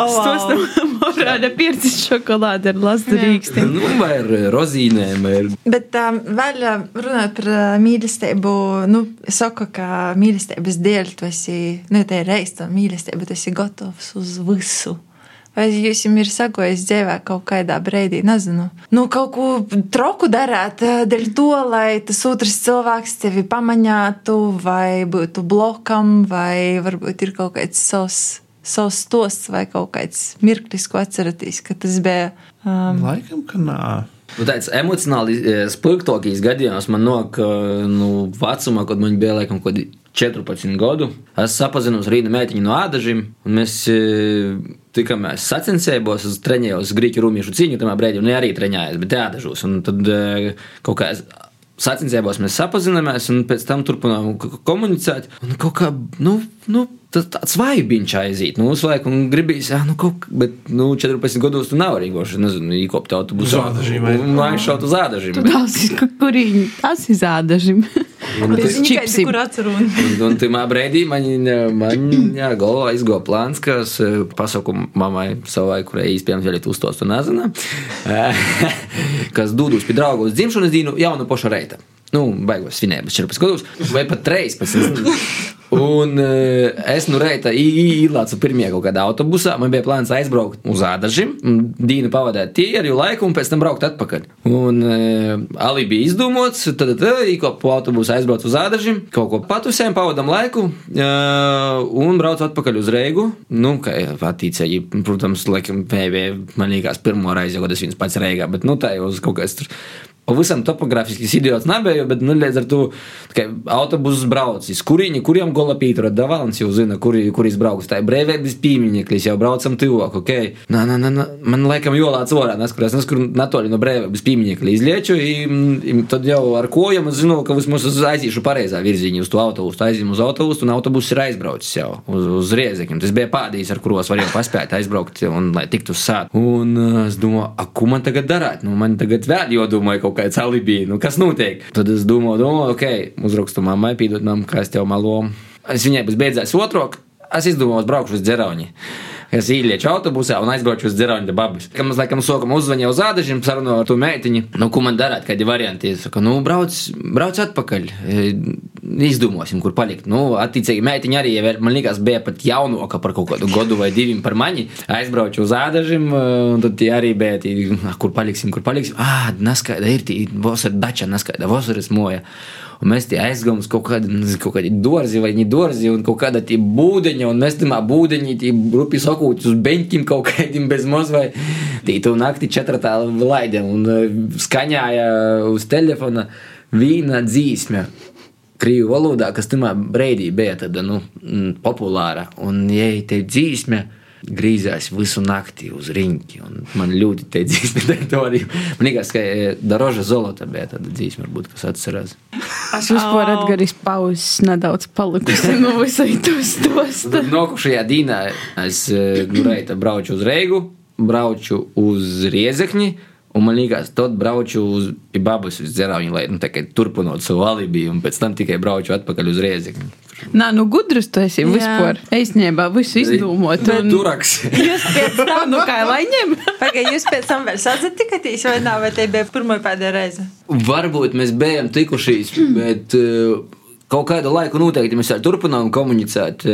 Tos tam morāda pircis šokolāde ar lastu rīkstiem. Nu, vai ar rozīnēm, vai ar Bet um, vēl um, runājot par uh, mīlestību, nu, es saku, ka mīlestības dēļ tu esi, nu, tā ir reizes tā mīlestība, bet esi gatavs uz visu. Vai jūs jums ir sagojis dzīvē kaut kādā brīdī, nezinu, nu, kaut ko troku darāt, uh, dēļ to, lai tas otrs cilvēks tevi pamanītu, vai būtu blokam, vai varbūt ir kaut kāds savs, savs stosts, vai kaut kāds mirklis, ko atceraties, ka tas bija. Um, Laikam, ka nā. Nu, tāds emocionāli e, spilgtākais gadījums man nāk, e, nu, vecumā, kad man bija laikam kaut kādi 14 gadu. Es sapazinos ar Rīnu mētiņu no ādažiem, un mēs e, tikāmies sacensībos, es trenējos grīķu rumiešu cīņu tajā brīdī, un arī trenējos, bet ādažos. Un tad kaut kā sacensībos mēs sapazināmies, un pēc tam turpinājām ko- komunicēt. Un kaut kā, nu, nu tas tāds vaibiņš aiziet. Nu, uz laiku un gribīs, ah, nu, kaut kā, bet, nu, 14 gados tu nevari vienkārši, nezinu, īkopt autobusu. Vai? Un aizšaut uz ādažiem. Tu klausies, ka kurīgi tas izādažim. bez čipsim. viņa, kur atceros. Un, un tajā brīdī man, man jā, galvā izgoja plāns, ka es eh, pasaku mammai savai, kurai īstenībā vēl ir uztos, tu nezina, kas dūdus pie draugu uz dzimšanas dienu jaunu pošu reita. Nu, baigos svinēt, bet 14 gadus, vai pat 13. Un uh, es nu reita ielācu pirmie kaut kādā autobusā. Man bija plāns aizbraukt uz Ādažiem, Dīnu pavadīt tīru laiku un pēc tam braukt atpakaļ. Un uh, Ali bija izdomāts, tad īkop po autobusu aizbraucu uz Ādažiem, kaut ko patusēm, pavadam laiku uh, un braucu atpakaļ uz Reigu. Nu, kā attīcēji, protams, laikam, bija man liekas pirmo reizi, kad es viņus pats Reigā, bet nu tā jau uz kaut kāds tur pavisam topogrāfisks idiots nebija, bet nu, līdz ar to autobusus braucis. Kurīņi, kuriem gola Pītura Davalns jau zina, kur, kur izbrauks. Tā ir brīvības pīmiņeklis, jau braucam tuvāk, ok. Nā, nā, nā, nā. Man laikam jolāts orā, neskurās, neskur natoli no brīvības pīmiņekļa izlieču, i, tad jau ar kojam es zinu, ka vismaz es aiziešu pareizā virzienā uz to autobusu. Aizim uz autobusu, un autobus ir aizbraucis jau uz, uz riezekļiem. Tas bija pādījis, ar kuros varēja paspēt aizbraukt, un lai tiktu uz sātu. Un es domāju, a, ko man tagad darāt? Nu, man tagad vēl jodomāja kaut kāds alibi, nu, kas notiek. Tad es domāju, domāju ok, uzrakstu mammai, pīdot mam, kā es tev malo. Es viņai būs beidzējis otru, es izdomāju, braukšu uz dzerauni. Es ielieku autobusā un aizbraucu uz dzerauni babas. Kad mums laikam sokam uzzvanīja uz ādažiem, sarunāju ar to meitiņu, nu, ko man darāt, kādi varianti. Es saku, nu, brauc, brauc atpakaļ. E, Izdomāsim, kur palikt. Nu, attiecīgi, meitiņa arī, man liekas, bija pat jaunāka par kaut kādu gadu vai diviem par mani. Aizbraucu uz ādažiem, un tad tie arī bija, tī, "Ah, kur paliksim, kur paliksim. Ah, neskaidra ir tī, vasara dača, neskaidra, vasaras moja. Un mēs tie aizgājām uz kaut kādu, kaut kādu dārzi vai ne dārzi, un kaut kāda tie būdeņa, un mēs tam būdeņi, tie rupi sakot, uz beņķiem kaut kādiem bez maz vai tī tu nakti četratā laidēm, un eh, skaņāja uz telefona vīna dzīsme. Krievu valodā, kas tamā brīdī bija tāda nu, populāra, un ja te dzīsme grīzās visu nakti uz riņķi, un man ļoti te dzīsme teritorija. Man liekas, ka Daroža Zolota bija tāda dzīsme, varbūt, kas atcerās. Es vispār atgaris pauzes nedaudz palikusi no visai to stosta. Tad Nākošajā dienā es nu, reita braucu uz Reigu, braucu uz Riezekni. Un man liekas, tad braucu uz Babas uz Zerāņu, lai nu, turpinātu savu alibi, un pēc tam tikai braucu atpakaļ uz Riezekni. Nā, nu gudrs tu esi vispār. Īstenībā visu izdomot. Un- Turaks. Jūs pēc tam, Nu kā lai ņem? Pagaid, jūs pēc tam vēl sazatikāties, vai nav, vai te bija pirmā pēdējā reize? Varbūt mēs bijām tikušies, bet uh, kaut kādu laiku noteikti mēs turpinām komunicēt.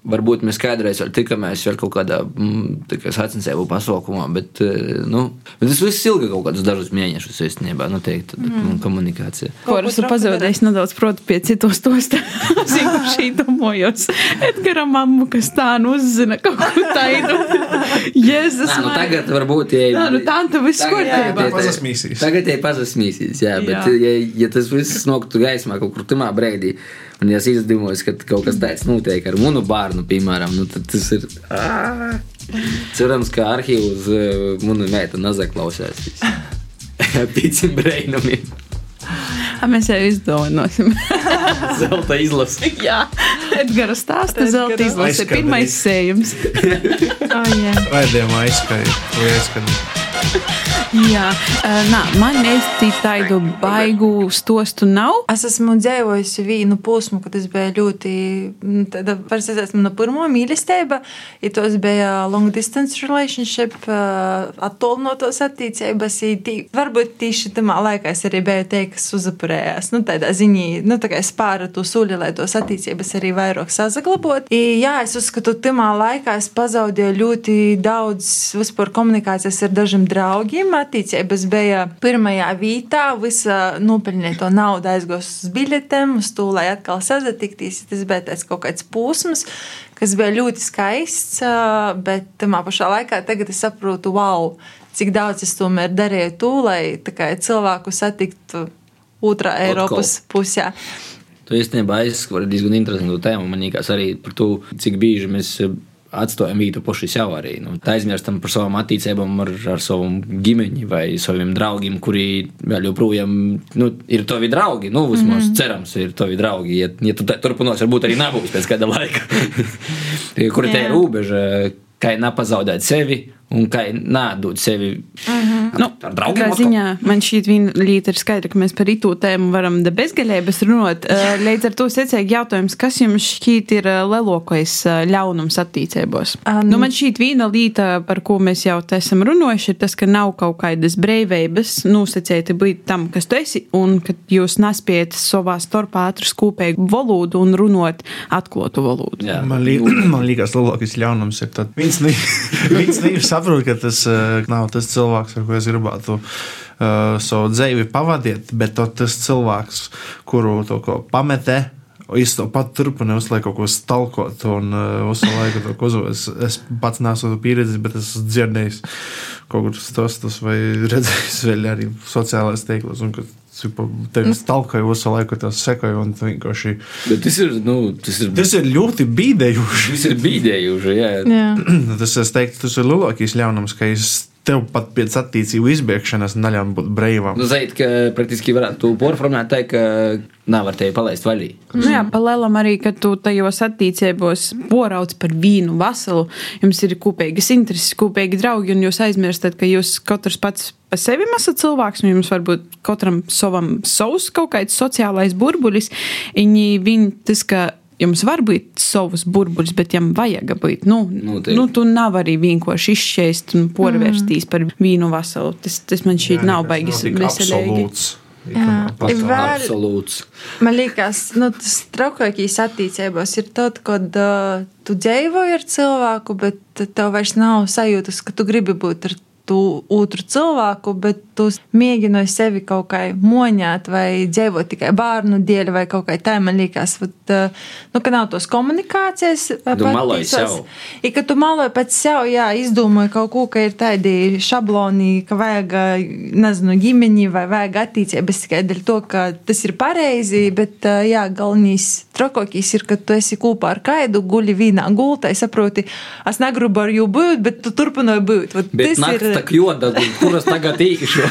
Varbūt mēs kādreiz vēl tikāmies vēl kaut kādā mm, tā kā sacensību pasaukumā, bet, eh, nu, bet tas viss ilga kaut kādus dažus mēnešus īstenībā, noteikti, mm. komunikācija. Kuras ir pazaudējis nedaudz, proti, pie citos tos zinu, šī domājos. Edgara mammu, kas tā nu uzzina kaut ko tādu. Jēzus, nu, tagad varbūt, ja Nā, nu, tanta viss kārtībā. tā pazasmīsīs. Tagad ir pazasmīsīs, jā, bet Jā. ja, ja tas viss noktu gaismā kaut kur tamā brīdī, un ja es izdevos, ka kaut kas tāds notiek ar manu bērnu, piemēram, nu, tad tas ir. ā, Cerams, ka arhīvs uh, manu meitu nezaklausās. Pīcim breinumiem. A, Mēs jau izdomāsim. Zelta izlase. Jā, Edgara stāsta zelta izlase. Pirmais sējums. Oh, jā. Raidījumā aizskanēja. Jā, nā, man īsti tādu baigu stostu nav. Es esmu dzīvojusi vienu posmu, kad es biju ļoti. Tāda parasti es esmu no pirmā mīlestība, ja tos bija long distance relationship, attālinātos tī- Varbūt tieši tamā laikā es arī biju te, kas uzapurējās. Nu, tādā ziņā, nu, tā kā es pāru to suli, lai tos attiecības arī vairāk sazaglabot. I, jā, es uzskatu, tamā laikā es pazaudēju ļoti daudz vispār komunikācijas ar dažiem draugiem. Attiecības bija pirmajā vietā, visa nopelnīto naudu aizgos uz biļetēm, uz to, lai atkal sazatikties. Tas bija tāds kaut kāds posms, kas bija ļoti skaists, bet tamā pašā laikā tagad es saprotu, wow, cik daudz es tomēr darīju to, lai kā, cilvēku satiktu otrā Eiropas pusē. Tu īstenībā aizskari diezgan interesantu tēmu. Man liekas arī par to, cik bieži mēs atstājam vietu paši sev arī. Nu, tā aizmirstam par savām attiecībām ar, ar savu ģimeni vai saviem draugiem, kuri vēl joprojām nu, ir tavi draugi. Nu, vismaz mm -hmm. cerams, ir tavi draugi. Ja, ja tu turpināsi, varbūt arī nebūs pēc kāda laika. Kur te ir robeža? Kā nepazaudēt sevi un kā nādot sevi Nu, ar draugiem. Ziņā man šī lieta ir skaidra, ka mēs par itu tēmu varam de bezgalības runāt. Eh, Līdz ar to secīgi jautājums, kas jums šķiet ir eh, lielākais eh, ļaunums attīstībos? Um, nu, man šī viena lieta, par ko mēs jau esam runājuši, ir tas, ka nav kaut kādas brīvības nosacīti būt tam, kas tu esi, un ka jūs nespējat savā starpā atrast kopīgu valodu un runāt atklātu valodu. Jā. Man, li man liekas, lielākais ļaunums ir tas, ka viņš ne- nesaprot, ka tas uh, nav tas cilvēks, ar ko es gribētu uh, savu dzīvi pavadīt, bet tas cilvēks, kuru to ko pametē. Es to pat turpinu, visu laiku kaut ko stalkot, un uh, visu laiku to uzvedu. Es, es pats neesmu pieredzējis, bet es esmu dzirdējis kaut kur stostus vai redzējis vēl arī sociālajos tīklos. un ka, cipa, Tev stalkoju visu laiku, tas sekoju, un tu vienkārši. Bet tas ir, nu, tas ir, Tas ir ļoti bīdējoši. tas ir bīdējuši. Jā. Jā. Tas, es teiktu, tas ir lielākais ļaunums, ka es tev pat pēc attiecību izbēgšanas neļauju būt brīvam. Nu, zait, ka praktiski varētu porformēt tā, ka nevar tevi palaist vaļī. Nu jā, palēlam arī, ka tu tajos attīstībos porauc par vīnu vaselu. Jums ir kopīgas intereses, kopīgi draugi, un jūs aizmirstat, ka jūs katrs pats pa sevi esat cilvēks, un jums varbūt katram savam savs kaut kāds sociālais burbulis. Viņi, viņi tas, ka jums var būt savs burbulis, bet jam vajag būt. Nu, Noteikti. nu, tu nav arī vienkārši izšķēst un porvērstīs mm. par vīnu vaselu. Tas, tas man šķiet nav baigis veselīgi. Jā. Vēl-. Man liekas, nu, tas trakākais attīstībās ir tad, kad uh, tu dzīvoji ar cilvēku, bet tev vairs nav sajūtas, ka tu gribi būt ar tu otru cilvēku, bet tu mēģināji sevi kaut kā moņāt vai dzīvot tikai bērnu dēļ vai kaut kā tā. Man liekas, vat, uh, nu, ka nav tos komunikācijas. uh, Tu maloji sev. Ir, ka tu maloji pats sev, jā, izdomāji kaut ko, ka ir tādi šabloni, ka vajag, nezinu, ģimeni vai vajag attīstības tikai dēļ to, ka tas ir pareizi, bet, jā, galvenais trakākais ir, ka tu esi kopā ar kaidu, guļi vienā gultā, saproti, es negribu ar jū būt, bet tu turpināji būt. Vat Bet tas nakts ir, tā kļoda, kuras tagad īšu.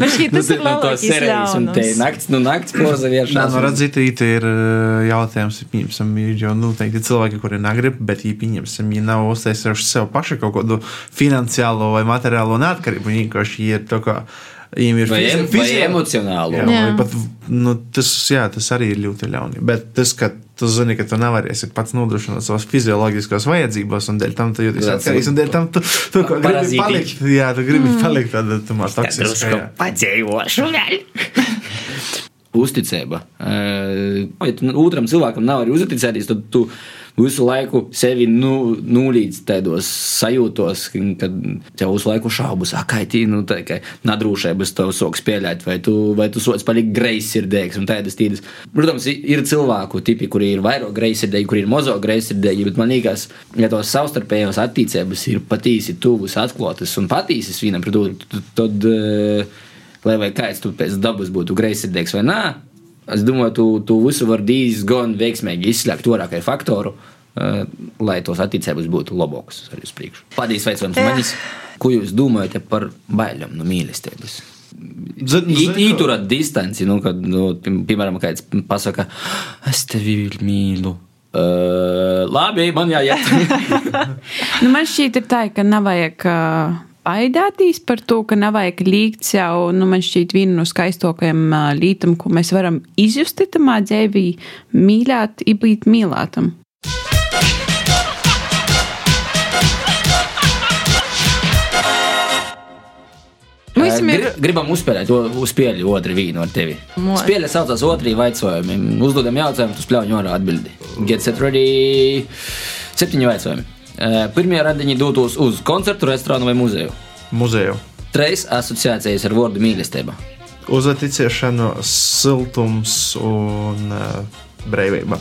man šķiet, tas ir no to lielākais serijas, un te nakts, nu nakts poza vēršās. nu, redziet, it ir uh, jautājums, pieņemsim, ir jau noteikti cilvēki, kuri negrib, bet, ja pieņemsim, ja nav uztaisījuši sev paši kaut kādu finansiālo vai materiālo neatkarību, viņi vienkārši ir tā kā. Viņiem ir Vai, fizi- em, vai fizi- emocionāli. Jā, Jā. pat, nu, tas, jā, tas arī ir ļoti ļauni. Bet tas, ka tu zini, ka tu nevarēsi pats nodrošināt savas fizioloģiskās vajadzības, un dēļ tam tu jūties atkarīgs, un dēļ tam tu, tu gribi Parazītiņš. palikt. Jā, tu gribi mm. palikt tādā tumā toksiskā. Padzējošu vēl. Uzticība. Eh, Ja tu otram cilvēkam nav arī uzticēties, tad tu visu laiku sevi nu, nulīdz tādos sajūtos, kad tev visu laiku šaubas, ah, kā tī, nu, tā kā nadrūšības tev soks pieļaut, vai tu, vai tu sots palikt greizsirdīgs un tādas tīdas. Protams, ir cilvēku tipi, kuri ir vairāk greizsirdīgi, kuri ir mazo greizsirdīgi, bet man liekas, ja tos savstarpējos attīcības ir patīsi tuvas, atklātas un patīsas vienam pret otru, tad, lai vai kāds tu pēc dabas būtu greizsirdīgs vai nē, Es domāju, tu, tu visu vari diezgan veiksmīgi izslēgt orākai faktoru, uh, lai tos attiecības būtu labākas arī uz priekšu. Paldies, veicams, manis. Ko jūs domājat par bailēm no mīlestības? Īturat distanci, nu, kad, nu, piemēram, kāds pasaka, es tevi mīlu. Uh, labi, man jāiet. nu, man šķiet, tā, ka nav vajag. Uh baidāties par to, ka nav vajag līgt jau, nu, man šķiet, viena no skaistākajām lietām, ko mēs varam izjust tamā dzīvī, mīlēt, būt mīlētam. Ir... Gribam uzspēlēt uz spēļu otru vīnu ar tevi. Spēle saucās otrī vaicojumi. Uzdodam jautājumu, tu spļauj ņorā atbildi. Get set ready. Septiņi vaicojumi. Pirmie radiņi dotos uz koncertu, restorānu vai muzeju. Muzeju. Treis asociācijas ar vārdu mīlestība. Uzticēšana, siltums un uh, brīvība.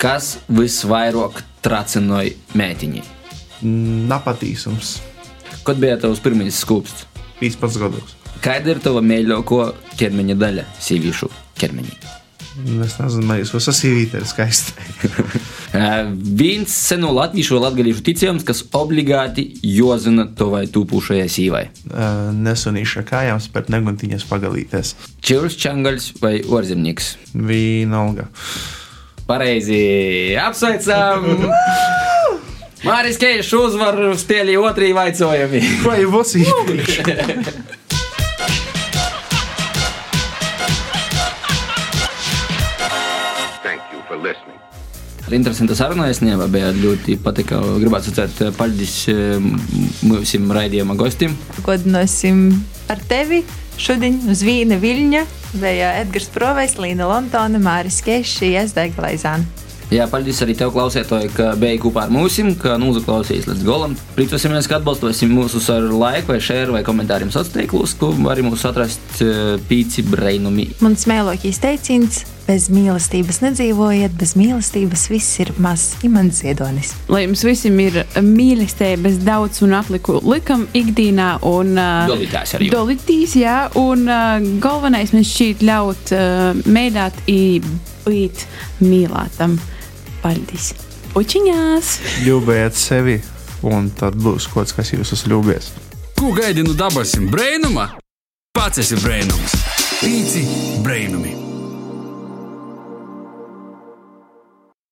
Kas visvairāk tracināja mētiņi? Napatīsums. Kad bija tavs pirmais skūpsts? 15 gados. Kāda ir tava mīļākā ķermeņa daļa sieviešu ķermenī? Es nezinu, vai jūs esat sīvīti, ir skaisti. Viens senu latviešu un latgalīšu ticējums, kas obligāti jozina to vai tūpušajai sīvai. Nesunīša kājām spērt neguntiņas pagalīties. Čivrs, čangals vai orzemnieks? Vīnalga. Pareizi, apsveicam! Māris Keišs uzvar spēlī otrī vaicojumi. Vai būs īpaši? Interesanta saruna. Es nevaru ļoti patika. Gribētu sacīt, paldies mūsu raidījuma gostiem. Godināsim ar tevi šodien uz Vīna Viļņa, bija Edgars Provejs, Līna Lontona, Māris Keišs, Iesdega Laizāna. Jā, paldies arī tev, klausētāji, ka biji kopā ar mums, ka noklausījāties līdz galam. Priecosimies, ka atbalstīsim mūsu ar laiku, vai šēru, vai komentāriem sociālos tīklos, ko arī mūs atrast pīci brainumi. Mans mēlokīs teiciens bez mīlestības nedzīvojiet, bez mīlestības viss ir maz, imants ziedonis. Lai jums visiem ir mīlestības daudz un atliku likam ikdienā un uh, dolītās arī. Dolītīs, jā, un uh, galvenais mums šķiet ļaut uh, mēģināt būt mīlētam. Paldies! Učiņās! Ļūbējiet sevi, un tad būs kaut kas, kas jūs ļūbējis. Ko gaidi no dabasim brēnuma? Pats esi brēnums! Pīci brēnumi!